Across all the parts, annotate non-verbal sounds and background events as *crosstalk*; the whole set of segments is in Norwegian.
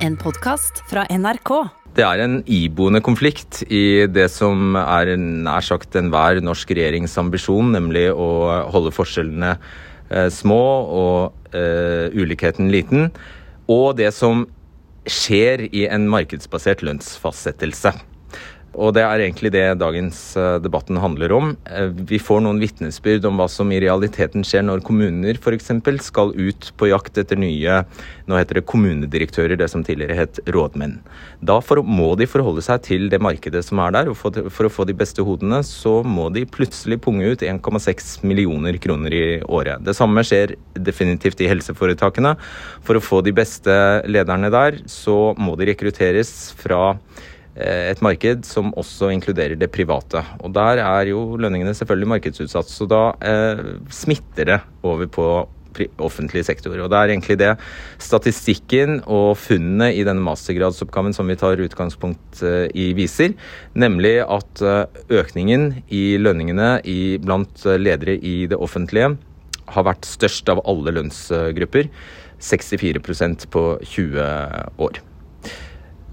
En podkast fra NRK. Det er en iboende konflikt i det som er nær sagt enhver norsk regjerings ambisjon, nemlig å holde forskjellene eh, små og eh, ulikheten liten, og det som skjer i en markedsbasert lønnsfastsettelse. Og det er egentlig det dagens eh, debatten handler om. Eh, vi får noen vitnesbyrd om hva som i realiteten skjer når kommuner f.eks. skal ut på jakt etter nye nå heter det kommunedirektører, det som tidligere het rådmenn. Da for, må de forholde seg til det markedet som er der, og for, for å få de beste hodene, så må de plutselig punge ut 1,6 millioner kroner i året. Det samme skjer definitivt i helseforetakene. For å få de beste lederne der, så må de rekrutteres fra et marked som også inkluderer det private. Og Der er jo lønningene selvfølgelig markedsutsatt, så da eh, smitter det over på offentlig sektor. Og Det er egentlig det statistikken og funnene i denne mastergradsoppgaven som vi tar utgangspunkt eh, i, viser. Nemlig at eh, økningen i lønningene i, blant ledere i det offentlige har vært størst av alle lønnsgrupper. 64% på 20 år.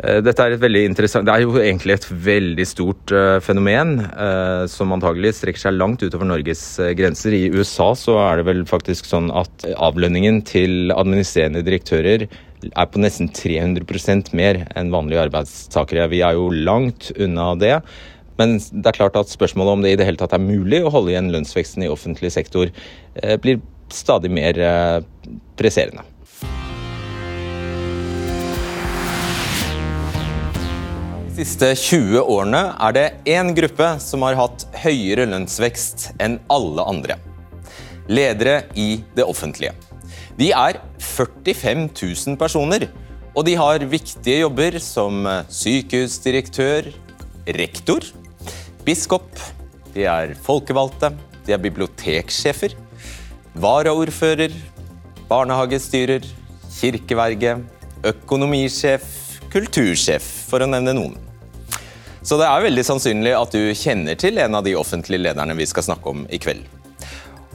Eh, dette er et veldig interessant Det er jo egentlig et veldig stort uh, fenomen uh, som antagelig strekker seg langt utover Norges uh, grenser. I USA så er det vel faktisk sånn at avlønningen til administrerende direktører er på nesten 300% mer enn vanlige arbeidstakere. Vi er jo langt unna det. Men det er klart at spørsmålet om det i det hele tatt er mulig å holde igjen lønnsveksten i offentlig sektor, blir stadig mer presserende. Siste 20 årene er det én gruppe som har hatt høyere lønnsvekst enn alle andre. Ledere i det offentlige. De er 45 000 personer, og de har viktige jobber som sykehusdirektør, rektor, biskop, de er folkevalgte, de er biblioteksjefer, varaordfører, barnehagestyrer, kirkeverge, økonomisjef, kultursjef, for å nevne noen. Så det er veldig sannsynlig at du kjenner til en av de offentlige lederne vi skal snakke om i kveld.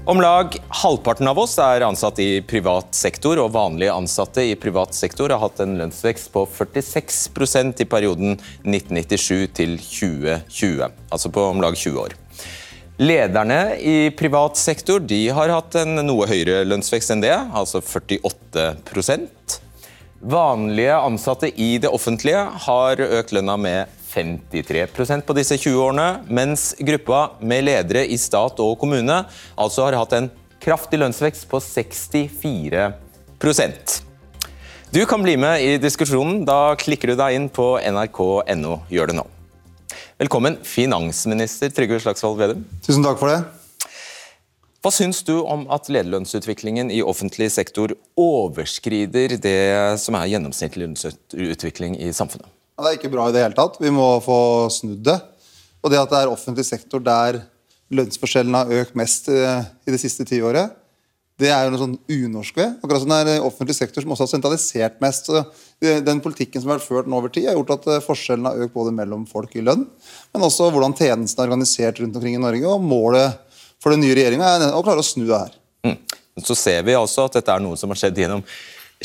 Om lag halvparten av oss er ansatt i privat sektor, og vanlige ansatte i privat sektor har hatt en lønnsvekst på 46% i perioden 1997 til 2020, altså på om lag 20 år. Lederne i privat sektor de har hatt en noe høyere lønnsvekst enn det, altså 48% Vanlige ansatte i det offentlige har økt lønna med 53% på disse 20 årene, mens gruppa med ledere i stat og kommune altså har hatt en kraftig lønnsvekst på 64% Du kan bli med i diskusjonen. Da klikker du deg inn på nrk.no. Gjør det nå. Velkommen, finansminister Trygve Slagsvold Vedum. Tusen takk for det. Hva syns du om at lederlønnsutviklingen i offentlig sektor overskrider det som er gjennomsnittlig lønnsutvikling i samfunnet? Det er ikke bra i det hele tatt. Vi må få snudd det. Og det at det er offentlig sektor der lønnsforskjellene har økt mest eh, i det siste tiåret, det er jo noe sånn unorsk ved. Akkurat som det er offentlig sektor som også har sentralisert mest. Så den politikken som har vært ført nå over tid, har gjort at eh, forskjellene har økt både mellom folk i lønn, men også hvordan tjenestene er organisert rundt omkring i Norge. Og målet for den nye regjeringa er å klare å snu det her. Mm. Så ser vi også at dette er noe som har skjedd gjennom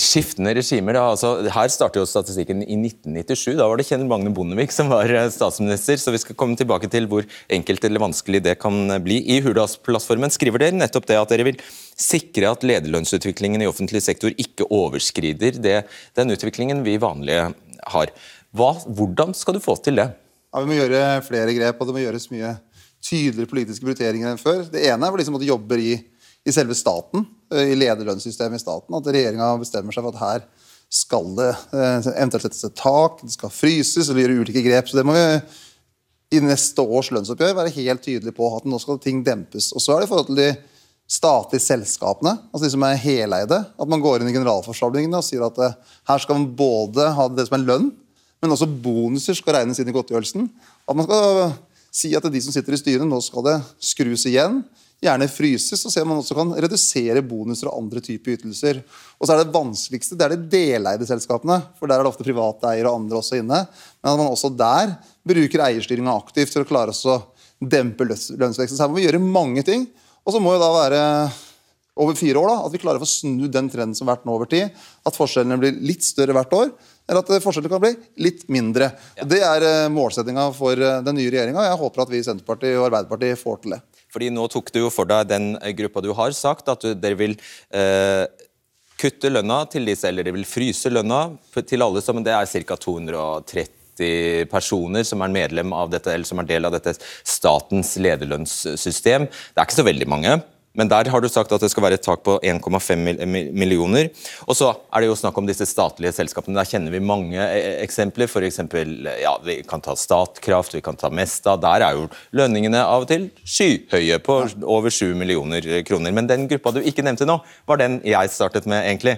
skiftende regimer. Da. Altså, her starter jo statistikken i 1997. Da var det Kjell Magne Bondevik som var eh, statsminister. Så vi skal komme tilbake til hvor enkelt eller vanskelig det kan eh, bli. I Hurdalsplattformen skriver dere nettopp det at dere vil sikre at lederlønnsutviklingen i offentlig sektor ikke overskrider det, den utviklingen vi vanlige har. Hva, hvordan skal du få til det? Ja, vi må gjøre flere grep, og det må gjøres mye tydeligere politiske prioriteringer enn før. Det ene er for de som jobber i, i selve staten. Eh, i lederlønnssystemet i staten. At regjeringa bestemmer seg for at her skal det eh, eventuelt settes et tak, det skal fryses eller gjøre ulike grep. Så det må vi i neste års lønnsoppgjør være helt tydelige på at nå skal ting dempes. Og så er det i forhold til de statlige selskapene, altså de som er heleide. At man går inn i generalforsamlingene og sier at eh, her skal man både ha det som er lønn, men også bonuser skal regnes inn i godtgjørelsen. At man skal si at det er de som sitter i styret, nå skal det skrus igjen gjerne fryses, og ser man også kan redusere bonuser og andre typer ytelser. Og så er Det vanskeligste det er de deleide selskapene, for der er det ofte private eiere og andre også inne. Men at man også der bruker eierstyringa aktivt for å klare å dempe lønnsveksten. Så her må vi gjøre mange ting. Og så må jo da være over fire år da, at vi klarer å få snu den trenden som har vært nå over tid. At forskjellene blir litt større hvert år. eller at forskjellene kan bli litt mindre. Ja. Det er målsettinga for den nye regjeringa. Jeg håper at vi i Senterpartiet og Arbeiderpartiet får til det. Fordi Nå tok du jo for deg den gruppa du har sagt, at dere vil eh, kutte lønna til disse, eller dere vil fryse lønna til alle sammen. Det er ca. 230 personer som er medlem av dette, eller som er del av dette statens lederlønnssystem. Det er ikke så veldig mange. Men der har du sagt at det skal være et tak på 1,5 millioner. Og så er det jo snakk om disse statlige selskapene. Der kjenner vi mange e, e, eksempler. For eksempel, ja, vi kan ta Statkraft, vi kan ta Mesta. Der er jo lønningene av og til skyhøye, på over 7 millioner kroner. Men den gruppa du ikke nevnte nå, var den jeg startet med, egentlig.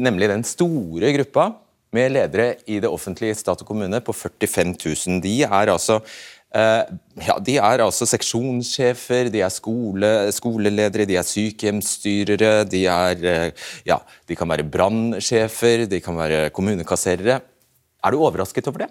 Nemlig den store gruppa med ledere i det offentlige stat og kommune på 45 000. De er altså Eh, ja, De er altså seksjonssjefer, de er skole, skoleledere, de er sykehjemsstyrere, de, er, eh, ja, de kan være brannsjefer, de kan være kommunekasserere. Er du overrasket over det?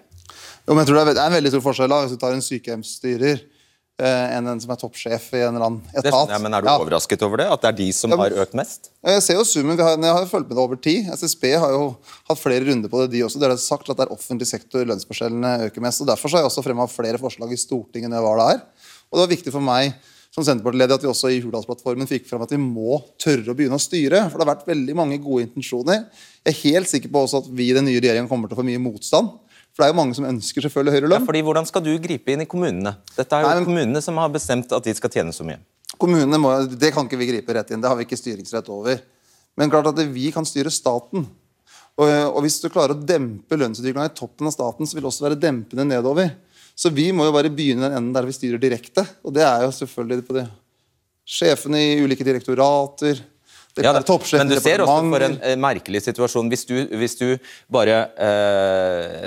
Jo, men jeg tror Det er en veldig stor forskjell da, hvis du tar en sykehjemsstyrer Eh, enn en som er toppsjef i en eller annen etat. Ja, men Er du ja. overrasket over det? At det er de som ja, har økt mest? Jeg ser jo summen. Har, jeg har jo fulgt med det over tid. SSB har jo hatt flere runder på det, de også. Det er sagt at det er offentlig sektor lønnsforskjellene øker mest. og Derfor har jeg også fremma flere forslag i Stortinget enn jeg var der. Og det var viktig for meg som Senterpartileder at vi også i Hurdalsplattformen fikk frem at vi må tørre å begynne å styre. For det har vært veldig mange gode intensjoner. Jeg er helt sikker på også at vi i den nye regjeringen kommer til å få mye motstand. For det er jo mange som ønsker selvfølgelig høyere lønn. Ja, fordi Hvordan skal du gripe inn i kommunene? Dette er jo Nei, men, kommunene som har bestemt at de skal tjene så mye. Kommunene må, Det kan ikke vi gripe rett inn. Det har vi ikke styringsrett over. Men klart at vi kan styre staten. Og, og hvis du klarer å dempe lønnsutviklinga i toppen av staten, så vil det også være dempende nedover. Så vi må jo bare begynne den enden der vi styrer direkte. Og det er jo selvfølgelig på det. Sjefene i ulike direktorater. Ja, men du ser også for en eh, merkelig situasjon. Hvis du, hvis du bare eh,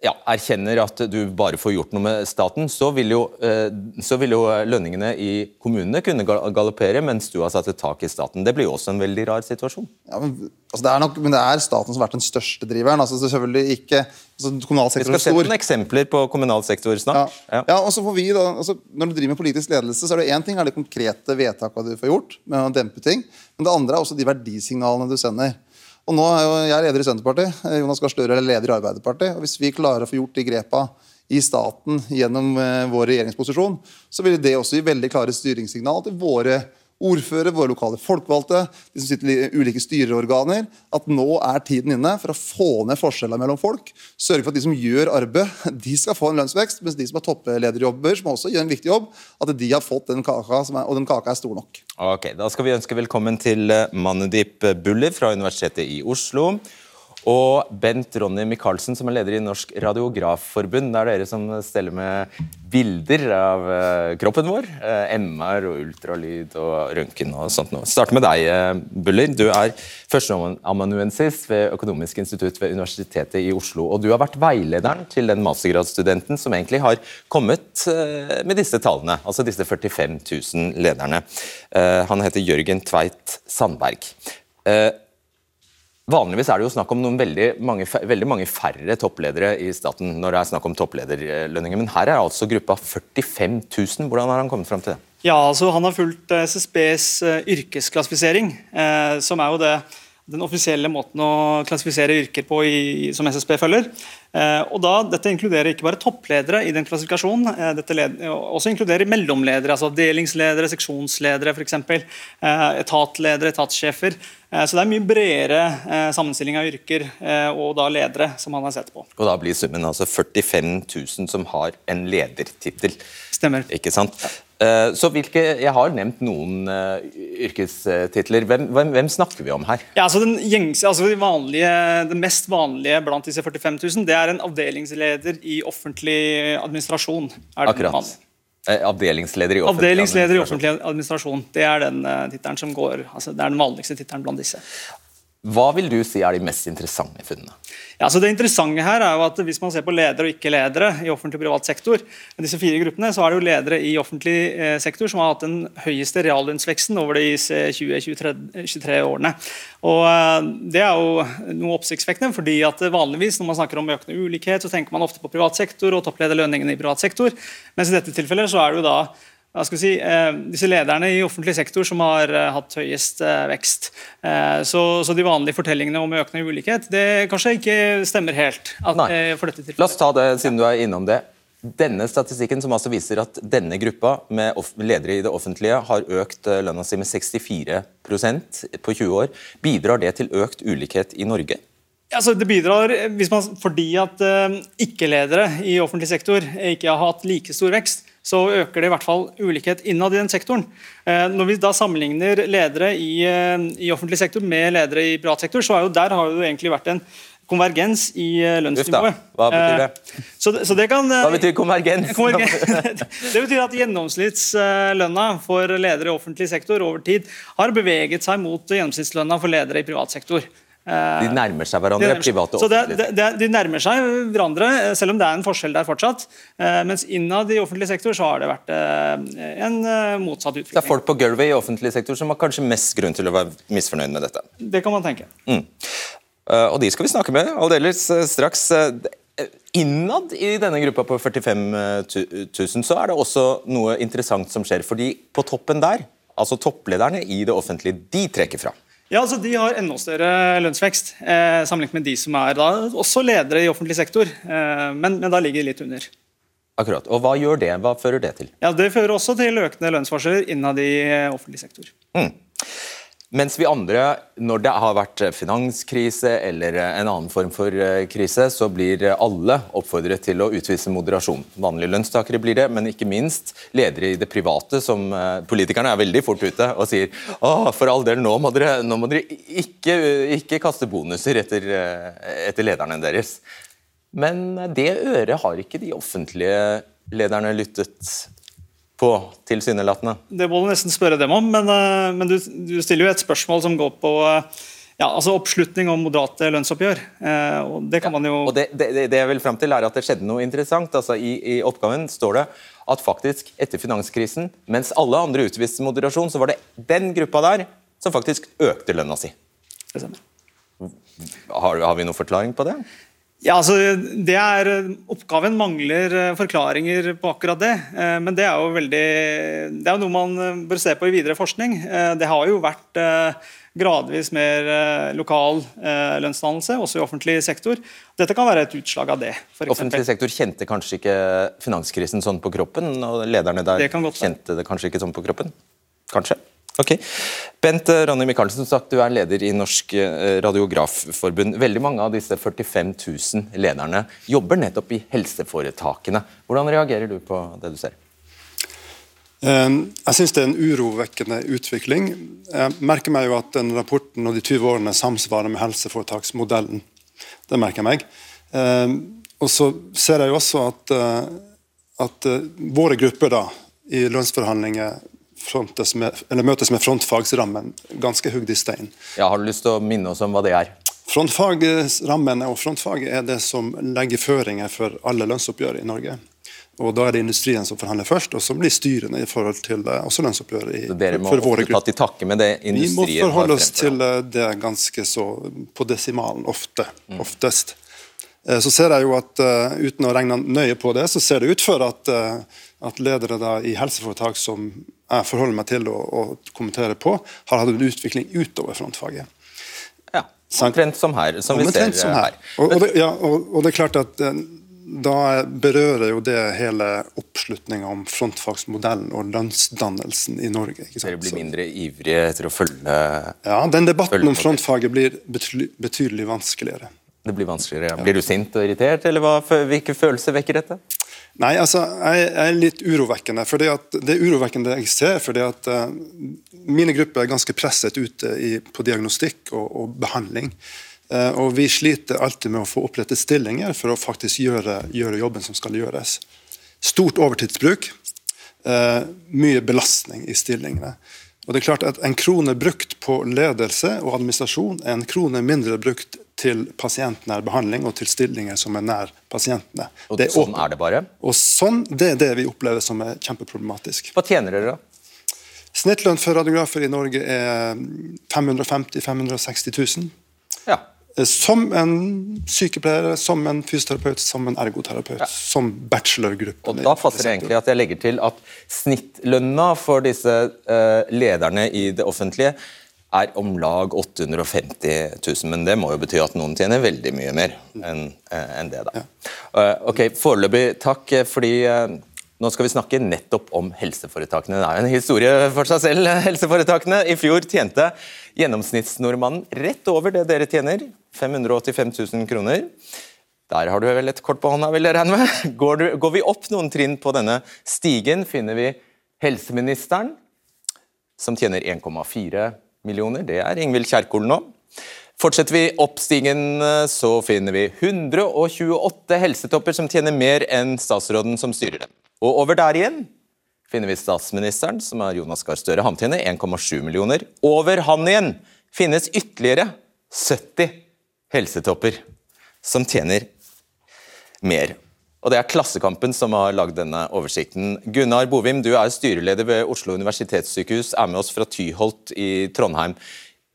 ja, erkjenner at du bare får gjort noe med staten, så vil, jo, eh, så vil jo lønningene i kommunene kunne galoppere, mens du har satt et tak i staten. Det blir jo også en veldig rar situasjon. Ja, men, altså det er nok, men det er staten som har vært den største driveren. altså selvfølgelig ikke, altså kommunal sektor Vi skal sette noen eksempler på kommunal sektor snart. Ja, ja. og så får vi da, altså, Når du driver med politisk ledelse, så er det én ting er de konkrete vedtakene du får gjort, med å dempe ting, men det andre er også de verdisignalene du sender. Og nå er jo jeg leder i Senterpartiet, Jonas Gahr Støre er leder i Arbeiderpartiet. og Hvis vi klarer å få gjort de grepa i staten gjennom eh, vår regjeringsposisjon, så vil det også gi veldig klare styringssignal til våre ordførere, våre lokale folkevalgte, de som sitter i ulike styreorganer, at nå er tiden inne for å få ned forskjellene mellom folk. Sørge for at de som gjør arbeid, de skal få en lønnsvekst, mens de som har topplederjobber, som også gjør en viktig jobb, at de har fått den kaka, er, og den kaka er stor nok. Ok, Da skal vi ønske velkommen til Manudip Manedip Bulli fra Universitetet i Oslo. Og Bent Ronny Michaelsen, som er leder i Norsk Radiografforbund. Det er dere som steller med bilder av uh, kroppen vår. Uh, MR og ultralyd og røntgen og sånt noe. Starter med deg, uh, Buller. Du er førsteamanuensis ved Økonomisk institutt ved Universitetet i Oslo. Og du har vært veilederen til den mastergradsstudenten som egentlig har kommet med disse tallene. Altså disse 45 000 lederne. han heter Jørgen Tveit Sandberg. Vanligvis er det jo snakk om noen veldig mange, veldig mange, færre toppledere i staten når det er snakk om topplederlønninger, men her er altså gruppa 45 000. Hvordan har han kommet fram til det? Ja, altså Han har fulgt eh, SSBs eh, yrkesklassifisering, eh, som er jo det den offisielle måten å klassifisere yrker på i, som SSB følger. Eh, og da, Dette inkluderer ikke bare toppledere i den klassifikasjonen, eh, dette led, også inkluderer mellomledere, altså avdelingsledere, seksjonsledere f.eks. Eh, etatledere, etatssjefer. Eh, så det er mye bredere eh, sammenstilling av yrker eh, og da ledere som han har sett på. Og Da blir summen altså 45 000 som har en ledertittel. Stemmer. Ikke sant? Eh, så hvilke, Jeg har nevnt noen uh, yrkestitler. Hvem, hvem, hvem, snakker vi om her? Ja, altså den gjengse, altså de vanlige, Det mest vanlige blant disse 45 000 det er en avdelingsleder i offentlig administrasjon. Akkurat. Eh, avdelingsleder i offentlig avdelingsleder i offentlig administrasjon. Det er den tittelen som går, altså det er den vanligste tittelen blant disse. Hva vil du si er de mest interessante funnene? Ja, så det interessante her er jo at Hvis man ser på ledere og ikke-ledere i offentlig og privat sektor, disse fire gruppene, så er det jo ledere i offentlig eh, sektor som har hatt den høyeste reallønnsveksten over de 20-23 årene. Og eh, Det er jo noe oppsiktsvekkende, fordi at vanligvis når man snakker om økende ulikhet, så tenker man ofte på privat sektor og topplederlønningene i privat sektor. Mens i dette tilfellet så er det jo da hva skal vi si, eh, disse lederne i offentlig sektor som har eh, hatt høyest eh, vekst. Så, så, de vanlige fortellingene om økende ulikhet det kanskje ikke stemmer helt. At, eh, La oss ta det, siden du er innom det. Denne statistikken som altså viser at denne gruppa med ledere i det offentlige har økt lønna si med 64% på 20 år, bidrar det til økt ulikhet i Norge? Altså, det bidrar man, fordi at uh, ikke-ledere i offentlig sektor ikke har hatt like stor vekst så øker det i hvert fall ulikhet innad i den sektoren. Eh, når vi da sammenligner ledere i, eh, i offentlig sektor med ledere i privat sektor, så jo der har jo egentlig vært en konvergens i eh, lønnsnivået. Hva betyr det? Så, så det kan, Hva betyr konvergens? *laughs* konvergens? *laughs* det betyr at gjennomsnittslønna for ledere i offentlig sektor over tid har beveget seg mot gjennomsnittslønna for ledere i privat sektor. De nærmer seg hverandre, seg. private og offentlige? Det, de nærmer seg hverandre, selv om det er en forskjell der fortsatt. Eh, mens innad i offentlig sektor så har det vært eh, en eh, motsatt utvikling. Det er folk på gulvet i offentlig sektor som har kanskje mest grunn til å være misfornøyd med dette? Det kan man tenke. Mm. Og de skal vi snakke med aldeles straks. Innad i denne gruppa på 45 000 så er det også noe interessant som skjer. fordi på toppen der, altså topplederne i det offentlige, de trekker fra. Ja, altså De har enda større lønnsvekst eh, sammenlignet med de som er da, også ledere i offentlig sektor, eh, men, men, da ligger de litt under. Akkurat, og Hva gjør det? Hva fører det til? Ja, Det fører også til økende lønnsforskjeller innad i eh, offentlig sektor. Mm. Mens vi andre, når det har vært finanskrise eller en annen form for eh, krise, så blir alle oppfordret til å utvise moderasjon. Vanlige lønnstakere blir det, men ikke minst ledere i det private, som eh, politikerne er veldig fort ute og sier å, for all del, nå må dere, nå må dere ikke, ikke, kaste bonuser etter, eh, etter lederne deres. Men det øret har ikke de offentlige lederne lyttet på, tilsynelatende? Det må du nesten spørre dem om, men, eh, men du, du, stiller jo et spørsmål som går på eh, ja, altså oppslutning om moderate lønnsoppgjør. Eh, og Det kan man jo... og det, det, det, jeg vil frem til er at det skjedde noe interessant. Altså, i, I oppgaven står det at faktisk etter finanskrisen, mens alle andre utviste moderasjon, så var det den gruppa der som faktisk økte lønna si. Det stemmer. Har, har vi noen forklaring på det? Ja, altså, det er, Oppgaven mangler eh, forklaringer på akkurat det. Eh, men det er jo veldig, det er jo noe man eh, bør se på i videre forskning. Det har jo vært gradvis mer lokal lønnsdannelse, også i offentlig sektor. Dette kan være et utslag av det. Offentlig sektor kjente kanskje ikke finanskrisen sånn på kroppen, og lederne der kjente det kanskje ikke sånn på kroppen? Kanskje? Ok. Bent eh, Ronny Michaelsen, sagt, du er leder i Norsk eh, radiografforbund. Veldig mange av disse 45 000 lederne jobber nettopp i helseforetakene. Hvordan reagerer du på det du ser? Jeg syns det er en urovekkende utvikling. Jeg merker meg jo at den rapporten og de 20 årene samsvarer med helseforetaksmodellen. Det merker jeg meg. Og så ser jeg jo også at, eh, at våre grupper da, i lønnsforhandlinger med, møtes med frontfagsrammen ganske hugd i stein. Ja, har du lyst til å minne oss om hva det er? Frontfagsrammen og frontfaget er det som legger føringer for alle lønnsoppgjør i Norge. Og Da er det industrien som forhandler først, og som blir styrende i forhold til eh, også lønnsoppgjøret i, dere må ofte ta til takke med det industrien Vi må forholde oss til eh, det ganske så på desimalen ofte. Mm. Oftest. Eh, så ser jeg jo at Uten å regne nøye på det, så ser det ut for at, at ledere i helseforetak som jeg forholder meg til å kommentere på, har hatt en utvikling utover frontfaget. Ja, Omtrent som her. som vi ser som her. Og, og, det, ja, og, og, det, er klart at eh, da berører jo det hele oppslutninga om frontfagsmodellen og lønnsdannelsen i Norge. Ikke sant? Dere blir mindre ivrige etter å følge Ja, den debatten om frontfaget blir betydelig vanskeligere. Det blir vanskeligere. Blir du sint og irritert, eller hva, hvilke følelser vekker dette? Nei, altså, jeg, er litt urovekkende. at Det er urovekkende jeg ser, fordi at uh, mine grupper er ganske presset ute i, på diagnostikk og, og behandling. Uh, og vi sliter alltid med å få opprettet stillinger for å faktisk gjøre, gjøre jobben som skal gjøres. Stort overtidsbruk. Uh, mye belastning i stillingene. Og det er klart at En krone brukt på ledelse og administrasjon er en krone mindre brukt til pasientnær behandling og til stillinger som er nær pasientene. Og det er sånn er det bare? Og sånn, Det er det vi opplever som er kjempeproblematisk. Hva tjener dere, da? Snittlønn for radiografer i Norge er 550 000-560 000. Ja. Som en sykepleier, som en fysioterapeut, som en ergoterapeut. Som bachelorgruppe. Og Da passer det egentlig at jeg legger til at snittlønna for disse uh, lederne i det offentlige er om lag 850 000, men det må jo bety at noen tjener veldig mye mer enn uh, en det. da. Uh, ok, Foreløpig takk, fordi nå skal vi snakke nettopp om helseforetakene. Det er jo en historie for seg selv, helseforetakene. I fjor tjente gjennomsnittsnordmannen rett over det dere tjener, 585 000 kroner. Der har du vel et kort på hånda, vil jeg regne med. Går, du, går vi opp noen trinn på denne stigen, finner vi helseministeren, som tjener 1,4 millioner. Det er Ingvild Kjerkol nå. Fortsetter vi oppstigen, så finner vi 128 helsetopper som tjener mer enn statsråden som styrer dem. Og over der igjen finner vi statsministeren, som er Jonas Gahr Støre. Han tjener 1,7 millioner. Over han igjen finnes ytterligere 70 helsetopper som tjener mer. Og Det er Klassekampen som har lagd denne oversikten. Gunnar Bovim, du er styreleder ved Oslo universitetssykehus, er med oss fra Tyholt i Trondheim.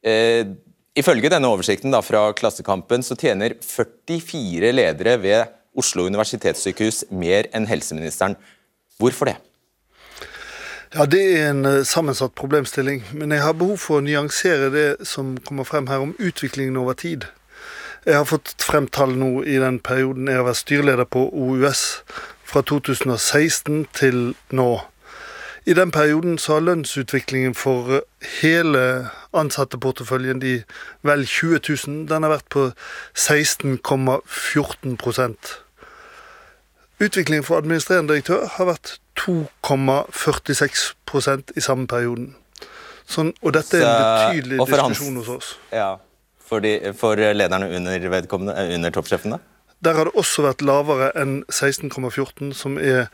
Eh, ifølge denne oversikten da, fra Klassekampen så tjener 44 ledere ved Oslo universitetssykehus mer enn helseministeren. Hvorfor det? Ja, Det er en uh, sammensatt problemstilling. Men jeg har behov for å nyansere det som kommer frem her om utviklingen over tid. Jeg har fått frem tall nå i den perioden jeg har vært styreleder på OUS, fra 2016 til nå. I den perioden så har lønnsutviklingen for eh, hele ansatteporteføljen, de vel 20 000, den har vært på 16,14 Utviklingen for administrerende direktør har vært 2,46% i samme perioden. Sånn, og dette er en betydelig diskusjon hos oss. Ja, for, de, for lederne under, under toppsjefen, da? Der har det også vært lavere enn 16,14, som er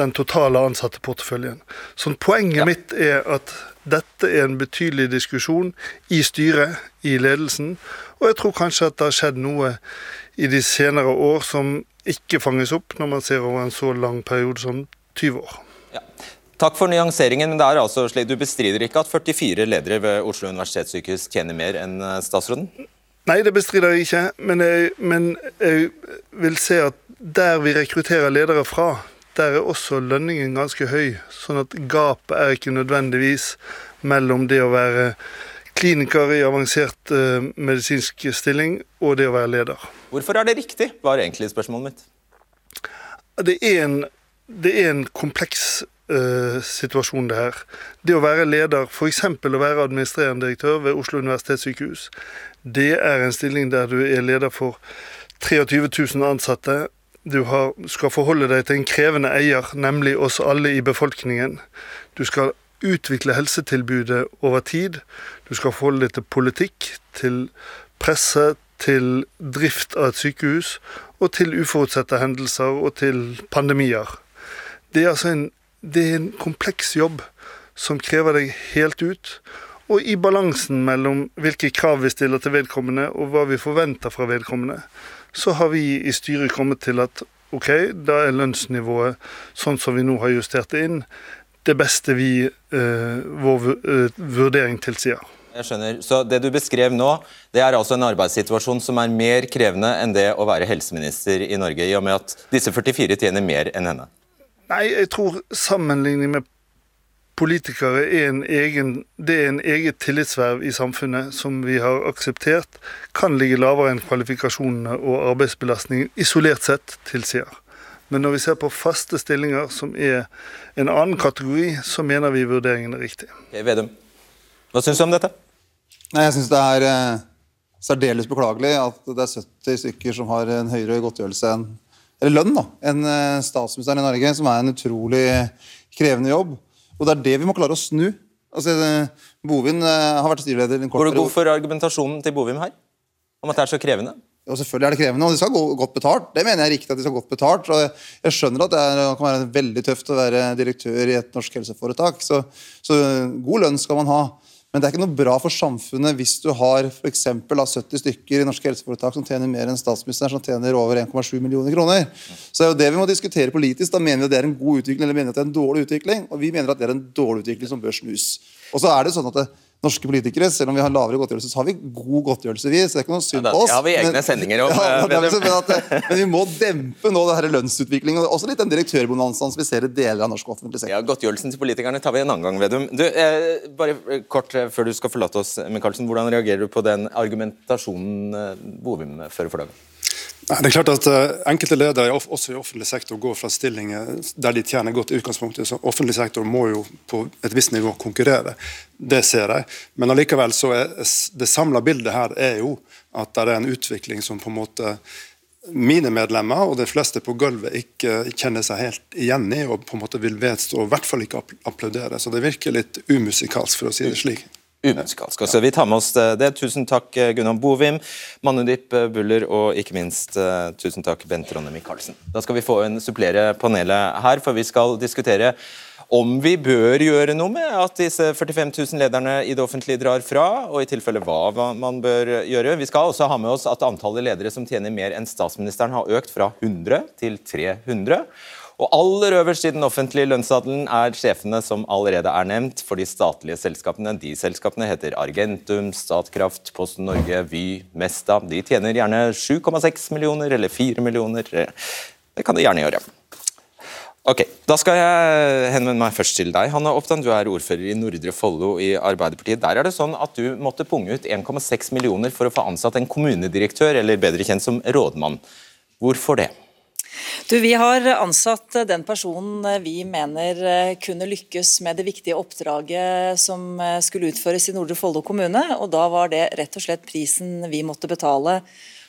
den totale ansatteporteføljen. Så poenget ja. mitt er at dette er en betydelig diskusjon i styret, i ledelsen, og jeg tror kanskje at det har skjedd noe i de senere år som ikke fanges opp når man ser over en så lang periode som 20 år. Ja. Takk for nyanseringen. men det er altså slik, Du bestrider ikke at 44 ledere ved Oslo universitetssykehus tjener mer enn eh, statsråden? Nei, det bestrider jeg ikke. Men jeg, men jeg vil se at der vi rekrutterer ledere fra, der er også lønningen ganske høy. Sånn at gapet er ikke nødvendigvis mellom det å være kliniker i avansert uh, medisinsk stilling og det å være leder. Hvorfor er det riktig, var egentlig spørsmålet mitt. Det er en, det er en kompleks uh, situasjon, det her. Det å være leder, f.eks. å være administrerende direktør ved Oslo universitetssykehus, det er en stilling der du er leder for 23 000 ansatte. Du har, skal forholde deg til en krevende eier, nemlig oss alle i befolkningen. Du skal utvikle helsetilbudet over tid. Du skal forholde deg til politikk, til presse, til drift av et sykehus, og til uforutsette hendelser og til pandemier. Det er altså en, det er en kompleks jobb som krever deg helt ut. Og i balansen mellom hvilke krav vi stiller til vedkommende, og hva vi forventer fra vedkommende, så har vi i styret kommet til at ok, da er lønnsnivået sånn som vi nå har justert det inn, det beste vi, eh, vår eh, vurdering tilsier. Jeg skjønner. Så Det du beskrev nå, det er altså en arbeidssituasjon som er mer krevende enn det å være helseminister i Norge, i og med at disse 44 tjener mer enn henne? Nei, jeg tror sammenligning med politikere er en egen, det er en eget tillitsverv i samfunnet som vi har akseptert kan ligge lavere enn kvalifikasjonene og arbeidsbelastningen isolert sett tilsier. Men når vi ser på faste stillinger, som er en annen kategori, så mener vi vurderingen er riktig. Okay, Vedum, hva syns du om dette? Nei, Jeg syns det er eh, særdeles beklagelig at det er 70 stykker som har en høyere godtgjørelse enn eller lønn da, enn eh, statsministeren i Norge, som er en utrolig krevende jobb. Og Det er det vi må klare å snu. Altså, Bovim Bovin har vært styreleder en kort. Går du god for argumentasjonen til Bovim her? Om at det er så krevende? Jo, selvfølgelig er det krevende, og de skal gå godt betalt. Det mener jeg er riktig at de skal godt betalt. og Jeg skjønner at det, er, det kan være veldig tøft å være direktør i et norsk helseforetak. Så, så, god lønn skal man ha. Men det er ikke noe bra for samfunnet hvis du har for eksempel, 70 stykker i norske helseforetak som tjener mer enn statsministeren, som tjener over 1,7 millioner kroner. Så det er jo det vi må diskutere politisk. Da mener vi at det er en god utvikling eller mener vi at det er en dårlig utvikling. Og vi mener at det er en dårlig utvikling som bør snus. Og så er det sånn at det, norske politikere. Selv om vi har lavere godtgjørelse, så har vi god godtgjørelse, vi. Så det er ikke noe synd på oss. ja, vi har egne sendinger om, *laughs* ja, men, at, men vi må dempe nå det her lønnsutviklingen. og Også litt den direktørbonanzaen som vi ser i deler av norsk offentlig sektor. Ja, Godtgjørelsen til politikerne tar vi en annen gang, Vedum. Du, eh, bare eh, kort eh, før du skal forlate oss, Michaelsen, Hvordan reagerer du på den argumentasjonen eh, Bovim fører for dagen? Det er klart at uh, Enkelte ledere også i offentlig sektor går fra stillinger der de tjener godt utgangspunktet. så Offentlig sektor må jo på et visst nivå konkurrere. Det ser jeg. Men allikevel så er det samla bildet her er jo at det er en utvikling som på en måte mine medlemmer og de fleste på gulvet ikke kjenner seg helt igjen i og på en måte vil vedstå og i hvert fall ikke applaudere. Så det virker litt umusikalsk, for å si det slik. Umusikalsk. Så vi tar med oss det. Tusen takk, eh, Gunnar Bovim, Manudip eh, Buller og ikke minst eh, tusen takk, Bent Ronne Michaelsen. Da skal vi få en supplere panelet her, for vi skal diskutere om vi bør gjøre noe med at disse 45 000 lederne i det offentlige drar fra, og i tilfelle hva man bør gjøre. Vi skal også ha med oss at antallet ledere som tjener mer enn statsministeren har økt fra 100 til 300. Og aller øverst i den offentlige lønnsadelen er sjefene som allerede er nevnt for de statlige selskapene. De selskapene heter Argentum, Statkraft, Posten Norge, Vy, Mesta. De tjener gjerne 7,6 millioner eller 4 millioner. Det kan de gjerne gjøre. Ok, Da skal jeg henvende meg først til deg. Hanna Oppdan, du er ordfører i Nordre Follo i Arbeiderpartiet. Der er det sånn at du måtte punge ut 1,6 millioner for å få ansatt en kommunedirektør, eller bedre kjent som rådmann. Hvorfor det? Du, Vi har ansatt den personen vi mener eh, kunne lykkes med det viktige oppdraget som eh, skulle utføres i Nordre Follo kommune. og Da var det rett og slett prisen vi måtte betale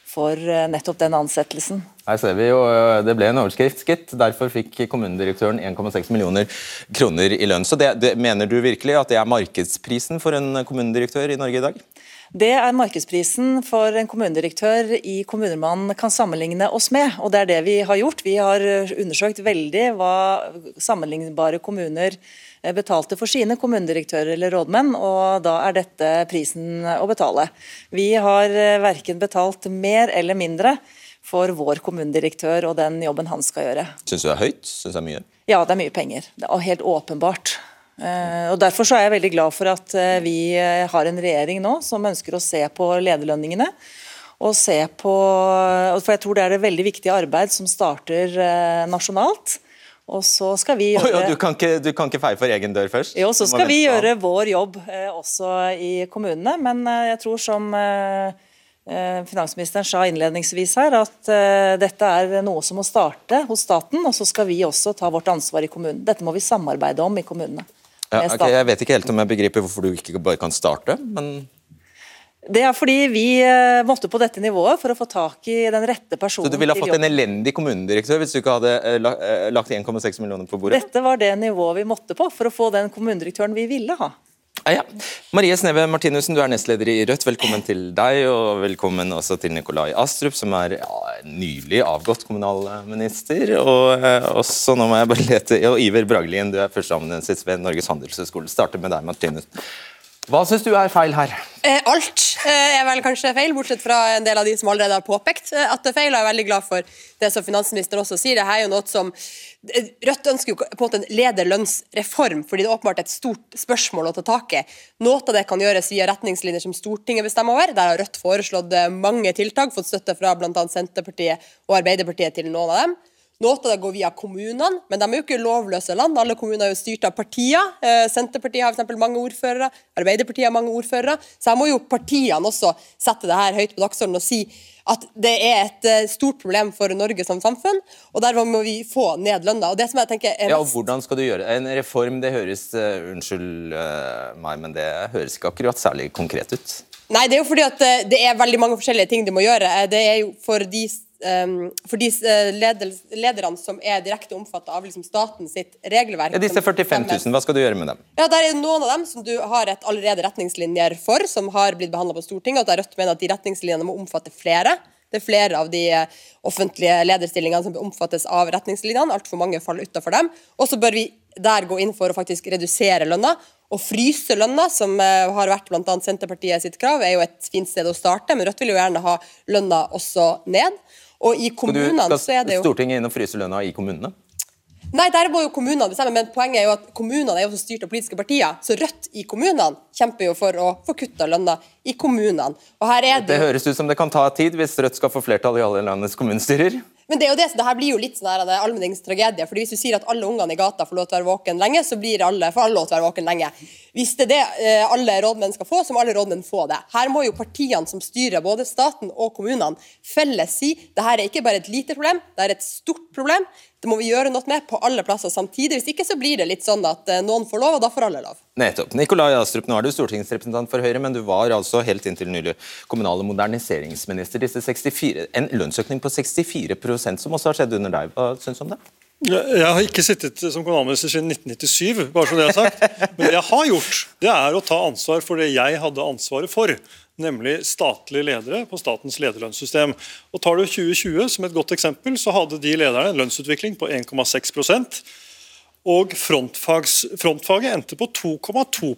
for eh, nettopp den ansettelsen. Her ser vi jo, Det ble en overskrift, gitt. Derfor fikk kommunedirektøren 1,6 millioner kroner i lønn. Så det, det, Mener du virkelig at det er markedsprisen for en kommunedirektør i Norge i dag? Det er markedsprisen for en kommunedirektør i kommuner man kan sammenligne oss med. og Det er det vi har gjort. Vi har undersøkt veldig hva sammenlignbare kommuner eh, betalte for sine kommunedirektører eller rådmenn, og da er dette prisen å betale. Vi har eh, verken betalt mer eller mindre for vår kommunedirektør og den jobben han skal gjøre. Syns du det er høyt? Syns det er mye? Ja, det er mye penger. Det er helt åpenbart. Eh, og Derfor så er jeg veldig glad for at eh, vi eh, har en regjering nå som ønsker å se på lederlønningene. Og se på, for Jeg tror det er det veldig viktige arbeid som starter nasjonalt. Og så skal vi gjøre... gjøre... ja, du, kan ikke, du kan ikke feie for egen dør først? Jo, så skal vi gjøre vår jobb også i kommunene. Men jeg tror som finansministeren sa innledningsvis her, at dette er noe som må starte hos staten, og så skal vi også ta vårt ansvar i kommunen. Dette må vi samarbeide om i kommunene. Ja, okay, jeg vet ikke helt om jeg begriper hvorfor du ikke bare kan starte, men Det er fordi vi eh, måtte på dette nivået for å få tak i den rette personen. Så du ville ha fått en elendig kommunedirektør hvis du ikke hadde eh, eh, lagt 1,6 millioner på bordet? Dette var det nivået vi måtte på for å få den kommunedirektøren vi ville ha. Ah, ja. Marie Sneve Martinussen, du er nestleder i Rødt. Velkommen til deg, og velkommen også til Nikolai Astrup, som er ja, nylig avgått kommunalminister. Og eh, også, nå må jeg bare lete, og Iver Bragelien, du er førsteamanuensis ved Norges handelshøyskole. Starter med deg, Martinussen. Hva syns du er feil her? Eh, Alt eh, er vel kanskje feil, bortsett fra en del av de som allerede har påpekt eh, at det er feil. Jeg er veldig glad for det som finansministeren også sier. Det her er jo noe som Rødt ønsker jo på en måte en lederlønnsreform, fordi det er åpenbart et stort spørsmål å ta tak i. Noe av det kan gjøres via retningslinjer som Stortinget bestemmer over. Der har Rødt foreslått mange tiltak, fått støtte fra bl.a. Senterpartiet og Arbeiderpartiet til noen av dem. Noe av det går via kommunene, men de er jo ikke lovløse land. Alle kommuner er jo styrt av partier. Eh, Senterpartiet har for mange ordførere, Arbeiderpartiet har mange ordførere. Så her må jo partiene også sette det her høyt på dagsordenen og si at det er et eh, stort problem for Norge som samfunn, og derfor må vi få ned lønna. Og det som jeg tenker er mest... Ja, og hvordan skal du gjøre det? En reform, det høres eh, Unnskyld meg, men det høres ikke akkurat særlig konkret ut. Nei, det er jo fordi at det er veldig mange forskjellige ting de må gjøre. Det er jo for de, um, for de leder, lederne som er direkte omfattet av liksom staten sitt regelverk. Ja, disse 45 000, hva skal du gjøre med dem? Ja, der er noen av dem som du har et allerede retningslinjer for, som har blitt behandla på Stortinget, og der Rødt mener at de retningslinjene må omfatte flere. Det er flere av de eh, offentlige lederstillingene som omfattes av retningslinjene. Altfor mange faller utenfor dem. Og så bør vi der gå inn for å faktisk redusere lønna. Å fryse lønna, som eh, har vært bl.a. Senterpartiet sitt krav, er jo et fint sted å starte, men Rødt vil jo gjerne ha lønna også ned. Og i Skal, du, kommunene så er det jo Stortinget inn og fryse lønna i kommunene? Nei, der må jo kommunene bestemme, men poenget er jo at kommunene er jo styrt av politiske partier. Så Rødt i kommunene kjemper jo for å få kutta lønna i kommunene. Og her er det, det høres ut som det kan ta tid hvis Rødt skal få flertall i alle landets kommunestyrer? Men det er jo det, så det her blir jo litt sånn her allmennings tragedie. fordi Hvis du sier at alle ungene i gata får lov til å være våken lenge, så blir alle, får alle lov til å være våken lenge. Hvis det er det eh, alle rådmenn skal få, så må alle rådmenn få det. Her må jo partiene som styrer både staten og kommunene felles si det her er ikke bare et lite problem, det er et stort problem. Det må vi gjøre noe med på alle plasser samtidig. Hvis ikke så blir det litt sånn at eh, noen får lov, og da får alle lov. Nettopp. Nikolai Astrup, nå er du stortingsrepresentant for Høyre, men du var altså helt inntil nylig kommunal- og moderniseringsminister. Disse 64, en lønnsøkning på 64% som også har skjedd under deg. Hva syns du om det? Jeg har ikke sittet som kommunalminister siden 1997, bare så det er sagt. Men det jeg har gjort, det er å ta ansvar for det jeg hadde ansvaret for. Nemlig statlige ledere på statens lederlønnssystem. Og Tar du 2020 som et godt eksempel, så hadde de lederne en lønnsutvikling på 1,6% og frontfaget endte på 2,2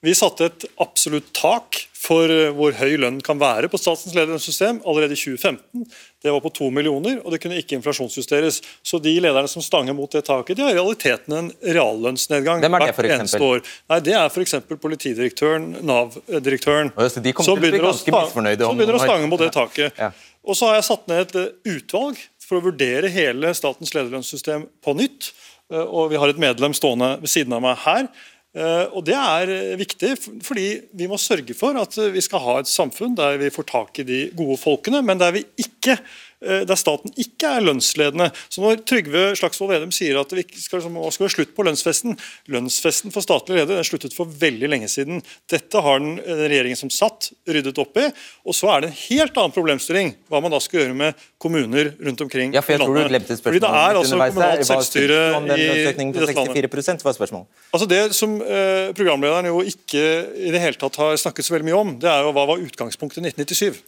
Vi satte et absolutt tak for eh, hvor høy lønn kan være på statens lederlønnssystem allerede i 2015. Det var på to millioner, og det kunne ikke inflasjonsjusteres. Så de lederne som stanger mot det taket, de har i realiteten en reallønnsnedgang Hvem er det, hvert eneste år. Nei, Det er f.eks. politidirektøren, Nav-direktøren, som, begynner å, som begynner å stange mot det taket. Ja. Og så har jeg satt ned et eh, utvalg for å vurdere hele statens lederlønnssystem på nytt. Eh, og vi har et medlem stående ved siden av meg her. Eh, og Det er eh, viktig, fordi vi må sørge for at vi skal ha et samfunn der vi får tak i de gode folkene, men der vi ikke Eh, der staten ikke er lønnsledende. Så Når Trygve Slagsvold Vedum sier at det skal, skal være slutt på lønnsfesten Lønnsfesten for statlige ledere den sluttet for veldig lenge siden. Dette har den regjeringen som satt, ryddet opp i. Og så er det en helt annen problemstilling hva man da skal gjøre med kommuner rundt omkring ja, for jeg tror du glemte Fordi det er altså kommunalt selvstyre i, i dette landet. var spørsmålet. Altså Det som eh, programlederen jo ikke i det hele tatt har snakket så veldig mye om, det er jo hva var utgangspunktet i 1997.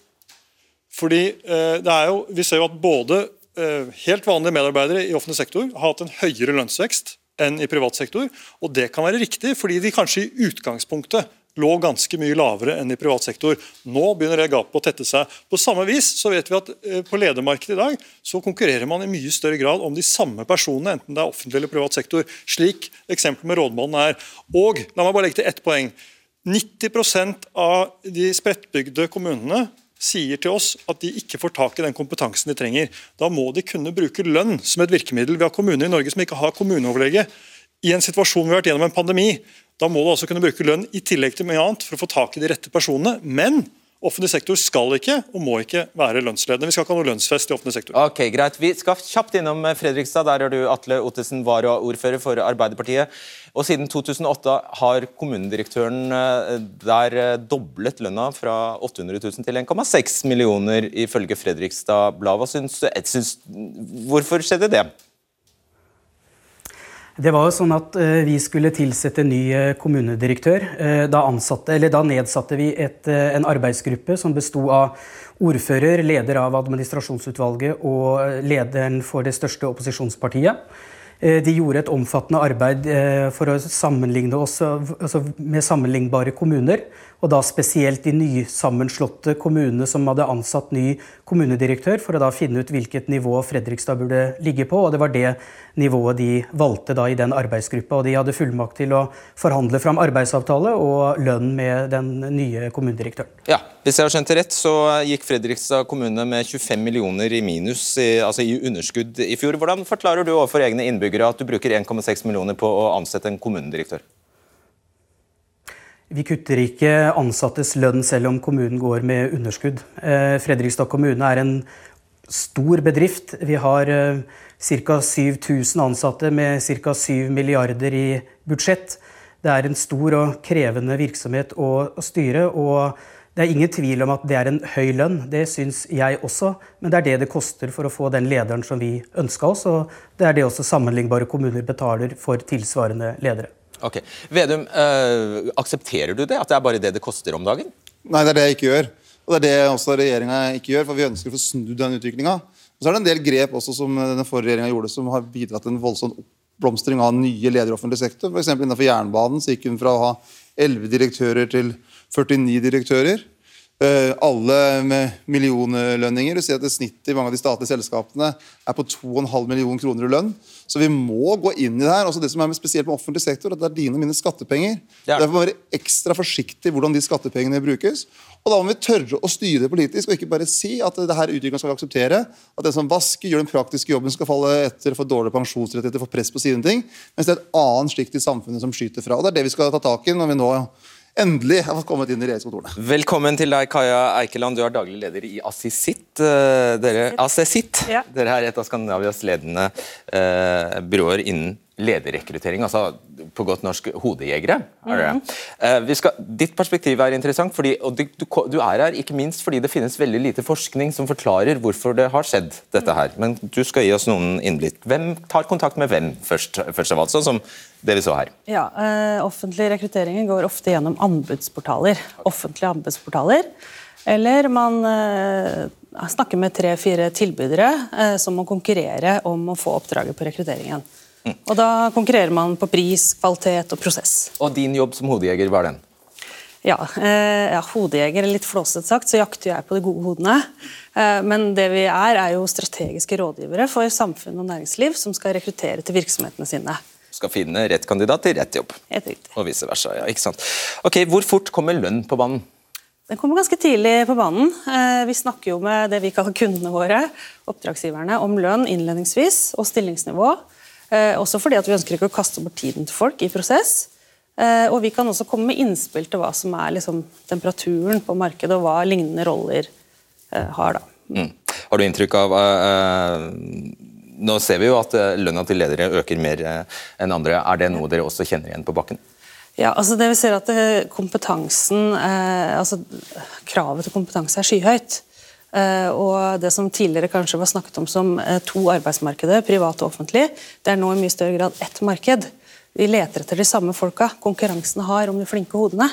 Fordi eh, det er jo, Vi ser jo at både eh, helt vanlige medarbeidere i offentlig sektor har hatt en høyere lønnsvekst enn i privat sektor. Og det kan være riktig, fordi de kanskje i utgangspunktet lå ganske mye lavere enn i privat sektor. Nå begynner det gapet å tette seg. På samme vis så vet vi at eh, på ledermarkedet i dag så konkurrerer man i mye større grad om de samme personene, enten det er offentlig eller privat sektor. Slik eksempelet med rådmannen er. Og la meg bare legge til ett poeng. 90% av de spredtbygde kommunene sier til oss at de ikke får tak i den kompetansen de trenger. Da må de kunne bruke lønn som et virkemiddel. Vi har kommuner i Norge som ikke har kommuneoverlege. I en situasjon vi har vært gjennom en pandemi, da må du også kunne bruke lønn i tillegg til mye annet for å få tak i de rette personene. Men Offentlig sektor skal ikke og må ikke være lønnsledende. Vi skal ikke ha noe lønnsfest i offentlig sektor. Ok, Greit. Vi skal kjapt innom Fredrikstad. Der er du Atle Ottesen, varaordfører for Arbeiderpartiet. Og Siden 2008 har kommunedirektøren eh, der eh, doblet lønna fra 800 000 til 1,6 millioner, ifølge Fredrikstad Blad. Hvorfor skjedde det? Det var jo sånn at uh, Vi skulle tilsette ny uh, kommunedirektør. Uh, da, ansatte, da, nedsatte vi et, en arbeidsgruppe som besto av ordfører, leder av administrasjonsutvalget og lederen for det største opposisjonspartiet. De gjorde et omfattende arbeid for å sammenligne oss altså med sammenlignbare kommuner og da spesielt de nysammenslåtte kommunene som hadde ansatt ny kommunedirektør, for å da finne ut hvilket nivå Fredrikstad burde ligge på. og Det var det nivået de valgte da i den arbeidsgruppa. og De hadde fullmakt til å forhandle fram arbeidsavtale og lønn med den nye kommunedirektøren. Ja, Hvis jeg har skjønt det rett, så gikk Fredrikstad kommune med 25 millioner i minus, altså i underskudd i fjor. Hvordan forklarer du overfor egne innbyggere at du bruker 1,6 millioner på å ansette en kommunedirektør? Vi kutter ikke ansattes lønn selv om kommunen går med underskudd. Eh, Fredrikstad kommune er en stor bedrift. Vi har eh, ca. 7000 ansatte med ca. 7 milliarder i budsjett. Det er en stor og krevende virksomhet å styre. og det er ingen tvil om at det er en høy lønn, det syns jeg også. Men det er det det koster for å få den lederen som vi ønska oss. Og det er det også sammenlignbare kommuner betaler for tilsvarende ledere. Ok. Vedum, øh, aksepterer du det? At det er bare det det koster om dagen? Nei, det er det jeg ikke gjør. Og det er det også regjeringa ikke gjør, for vi ønsker å få snudd den utviklinga. Så er det en del grep også som den forrige regjeringa gjorde, som har bidratt til en voldsom oppblomstring av nye ledere i offentlig sektor. F.eks. innenfor jernbanen så gikk hun fra å ha 11 direktører til 49 direktører. Eh, alle med millionlønninger. Du ser at det snittet i mange av de statlige selskapene er på 2,5 millioner kroner i lønn. Så vi må gå inn i det her. Også det som er med spesielt med offentlig sektor, at det er dine og mine skattepenger. Ja. Derfor må vi være ekstra forsiktig hvordan de skattepengene brukes. Og da må vi tørre å styre det politisk, og ikke bare si at det her utviklingen skal vi akseptere. At den som vasker, gjør den praktiske jobben, skal falle etter, få dårlige pensjonsrettigheter, få press på sine ting. Mens det er et annet slikt i samfunnet som skyter fra. Og det er det vi skal ta tak i når vi nå endelig har fått kommet inn i regjeringskontorene. Velkommen til deg, Kaja Eikeland. Du er daglig leder i Assisit. eh, Dere, Assisitt. Ja. Dere er et av Skandinavias ledende eh, byråer innen lederrekruttering, altså på godt norsk hodejegere. er. Eh, vi skal, ditt perspektiv er interessant, fordi, og du, du, er her ikke minst fordi det finnes veldig lite forskning som forklarer hvorfor det har skjedd, dette her. Men du skal gi oss noen innblikk. Hvem tar kontakt med hvem først, først av alt, sånn som det vi så her? Ja, uh, Offentlig rekruttering går ofte gjennom anbudsportaler. Offentlige anbudsportaler. Eller man uh, snakker med tre-fire tilbydere eh, som må konkurrere om å få oppdraget på rekrutteringen. Og Da konkurrerer man på pris, kvalitet og prosess. Og din jobb som hodejeger, hva er den? Ja, eh, ja Hodejeger, litt flåsete sagt, så jakter jeg på de gode hodene. Eh, men det vi er, er jo strategiske rådgivere for samfunn og næringsliv som skal rekruttere til virksomhetene sine. Skal finne rett kandidat til rett jobb. Helt riktig. Og vice versa. ja, ikke sant? Ok, Hvor fort kommer lønn på banen? Den kommer ganske tidlig på banen. Eh, Vi snakker jo med det vi kaller kundene våre, oppdragsgiverne, om lønn innledningsvis og stillingsnivå. Eh, Også fordi at vi ønsker ikke å kaste bort tiden til folk i prosess. Eh, Og vi kan også komme med innspill til hva som er liksom temperaturen på markedet, og hva lignende roller eh, har. da. Mm. Har du inntrykk av eh, eh, Nå ser vi jo at lønna til ledere øker mer eh, enn andre. Er det noe dere også kjenner igjen på bakken? Ja, altså det vi ser at kompetansen, eh, altså Kravet til kompetanse er skyhøyt. Eh, og Det som tidligere kanskje var snakket om som eh, to arbeidsmarkeder, privat og offentlig, det er nå i mye større grad ett marked. Vi leter etter de samme folka. Konkurransen har om de flinke hodene.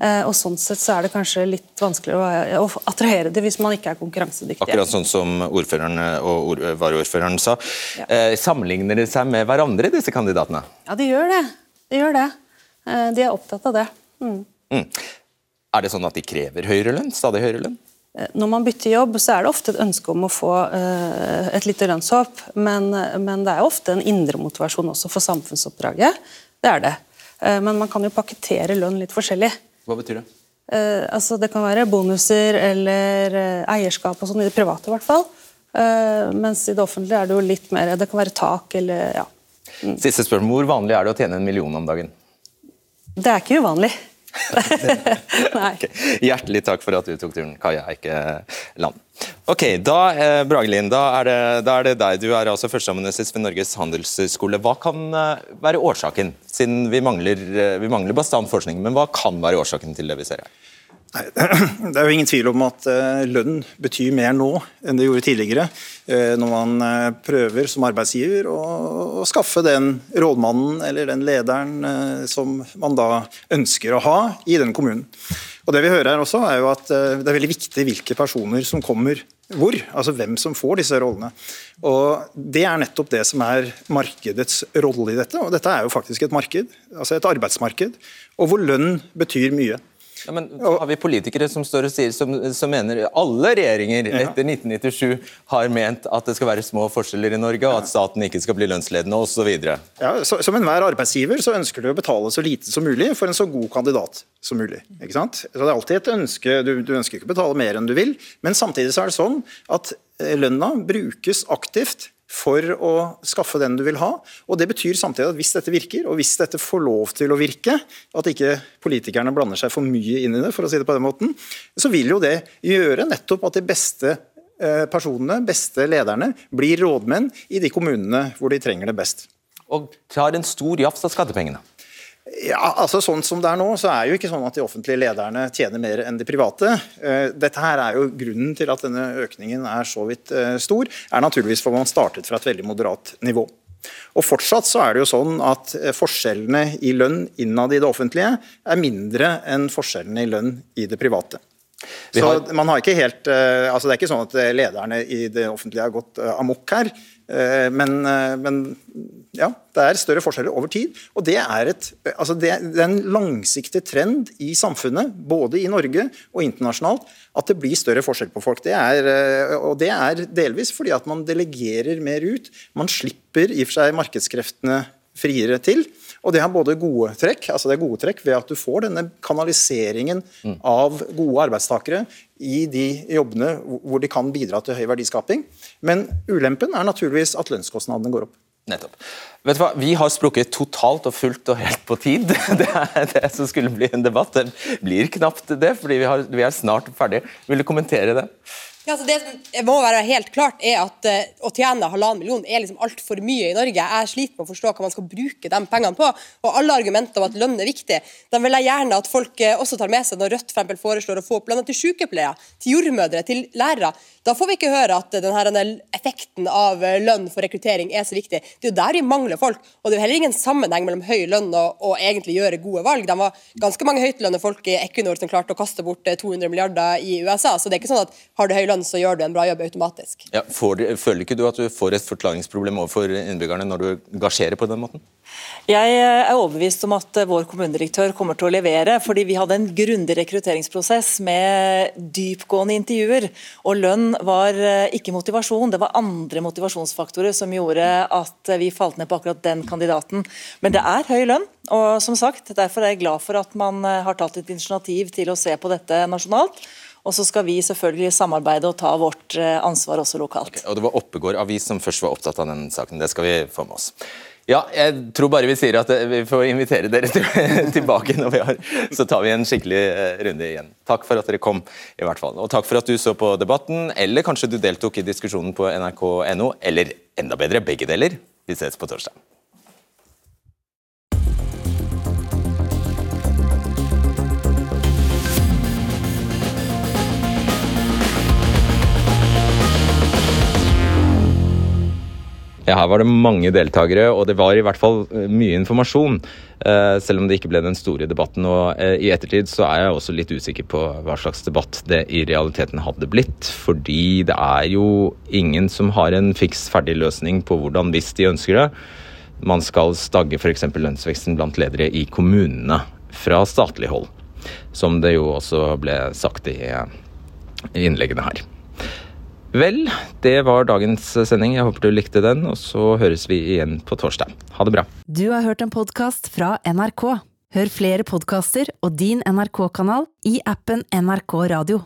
Eh, og Sånn sett så er det kanskje litt vanskeligere å, attrahere det hvis man ikke er konkurransedyktig. Akkurat sånn som ordføreren og ord, varaordføreren sa. Ja. sammenligner de seg med hverandre, disse kandidatene? Ja, de gjør det. De gjør det. De er opptatt av det. Mm. Mm. Er det sånn at de krever høyere lønn? Stadig høyere lønn? Eh, Når man bytter jobb, så er det ofte et ønske om å få eh, et lite lønnshopp, men, men det er ofte en indre motivasjon også for samfunnsoppdraget. Det er det. Eh, Men man kan jo pakkettere lønn litt forskjellig. Hva betyr det? Altså Det kan være bonuser eller eierskap og sånn, i det private i hvert fall. Mens i det offentlige er det jo litt mer Det kan være tak eller ja. Siste spørsmål. Hvor vanlig er det å tjene en million om dagen? Det er ikke uvanlig. *laughs* Nei. Ok, Hjertelig takk for at du tok turen, Kaja Eikeland. Ok, da, eh, Bragelin, da er, det, da er det deg. Du er altså førsteamanuensis ved Norges handelshøyskole. Hva kan eh, være årsaken, siden vi mangler, eh, vi mangler bastant forskning, men hva kan være årsaken til det vi ser her? Nei, *clears throat* Det er jo ingen tvil om at eh, lønn betyr mer nå enn det gjorde tidligere. eh, Når man eh, prøver som arbeidsgiver å, skaffe den rådmannen eller den lederen som man da ønsker å ha i den kommunen. Og det vi hører her også er jo at Det er veldig viktig hvilke personer som kommer hvor, altså hvem som får disse rollene. Og Det er nettopp det som er markedets rolle i dette. Og dette er jo faktisk et marked, altså et arbeidsmarked, og hvor lønn betyr mye. Ja, men har vi politikere som står og sier som, som mener alle regjeringer etter 1997 har ment at det skal være små forskjeller i Norge, og at staten ikke skal bli lønnsledende osv. Ja, så, som enhver arbeidsgiver så ønsker du å betale så lite som mulig for en så god kandidat som mulig. ikke sant? Så Det er alltid et ønske, du, du ønsker ikke å betale mer enn du vil, men samtidig så er det sånn at eh, lønna brukes aktivt for å skaffe den du vil ha. og Det betyr samtidig at hvis dette virker, og hvis dette får lov til å virke, at ikke politikerne blander seg for mye inn i det, for å si det på den måten, så vil jo det gjøre nettopp at de beste eh, personene, beste lederne, blir rådmenn i de kommunene hvor de trenger det best. Og tar en stor jafs av skattepengene. Ja, altså Sånn som det er nå, så er jo ikke sånn at de offentlige lederne tjener mer enn de private. Eh, Dette her er jo Grunnen til at denne økningen er så vidt eh, stor, er naturligvis for man startet fra et veldig moderat nivå. Og Fortsatt så er det jo sånn at eh, forskjellene i lønn innad i det offentlige er mindre enn forskjellene i lønn i det private. Så man har ikke helt, altså Det er ikke sånn at lederne i det offentlige har gått amok her. Uh, men, men, ja, det er større forskjeller over tid. Og det er, et, altså det, det er en langsiktig trend i samfunnet, både i Norge og internasjonalt, at det blir større forskjell på folk. Det er, og det er delvis fordi at man delegerer mer ut. Man slipper i og for seg markedskreftene friere til. Og det har både gode trekk, altså det er gode trekk ved at du får denne kanaliseringen mm. av gode arbeidstakere i de jobbene hvor de kan bidra til høy verdiskaping. Men ulempen er naturligvis at lønnskostnadene går opp. Nettopp. Vet du hva, Vi har sprukket totalt og fullt og helt på tid. *laughs* Det er det som skulle bli en debatt. Det blir knapt det, fordi vi, har, vi er snart ferdige. Vil du kommentere det? Ja, altså det som må være helt klart er at uh, Å tjene halvannen million er liksom altfor mye i Norge. Jeg sliter med å forstå hva man skal bruke de pengene på. Og Alle argumenter om at lønn er viktig, de vil jeg gjerne at folk uh, også tar med seg når Rødt for foreslår å få opp lønna til sykepleiere, til jordmødre, til lærere. Da får vi ikke høre at denne effekten av eh, lønn for rekruttering er så viktig. Det er jo der vi mangler folk. Og det er jo heller ingen sammenheng mellom høy lønn og, og egentlig gjøre gode valg. De var ganske mange høytlønnede folk i Equinor som klarte å kaste bort 200 milliarder i USA. Så det er ikke sånn at har du høy lønn lønn, så gjør du en bra jobb automatisk. Ja, du, føler ikke du at du får et forklaringsproblem overfor innbyggerne når du gasjerer på den måten? Jeg er overbevist om at vår kommunedirektør kommer til å levere, fordi vi hadde en grundig rekrutteringsprosess med dypgående intervjuer. Og lønn var eh, ikke motivasjon, det var andre motivasjonsfaktorer som gjorde at vi falt ned på akkurat den kandidaten. Men det er høy lønn, og som sagt, derfor er jeg glad for at man eh, har tatt et initiativ til å se på dette nasjonalt. Og så skal vi selvfølgelig samarbeide og ta vårt eh, ansvar også lokalt. Okay, og Det var Oppegård Avis som først var opptatt av den saken. Det skal vi få med oss. Ja, jeg tror bare vi sier at eh, vi får invitere dere *laughs* tilbake når vi har Så tar vi en skikkelig eh, runde igjen. Takk for at dere kom, i hvert fall. Og takk for at du så på debatten, eller kanskje du deltok i diskusjonen på nrk.no, eller enda bedre, begge deler. Vi ses på torsdag. Ja, her var det mange deltakere, og det var i hvert fall eh, mye informasjon. Eh, selv om det ikke ble den store debatten. Og eh, i ettertid så er jeg også litt usikker på hva slags debatt det i realiteten hadde blitt. Fordi det er jo ingen som har en fiks ferdig løsning på hvordan, hvis de ønsker det, man skal stagge f.eks. lønnsveksten blant ledere i kommunene fra statlig hold. Som det jo også ble sagt i innleggene her. Vel, det var dagens sending. Jeg håper du likte den, og så høres vi igjen på torsdag. Ha det bra. Du har hørt en podkast fra NRK. Hør flere podkaster og din NRK-kanal i appen NRK Radio.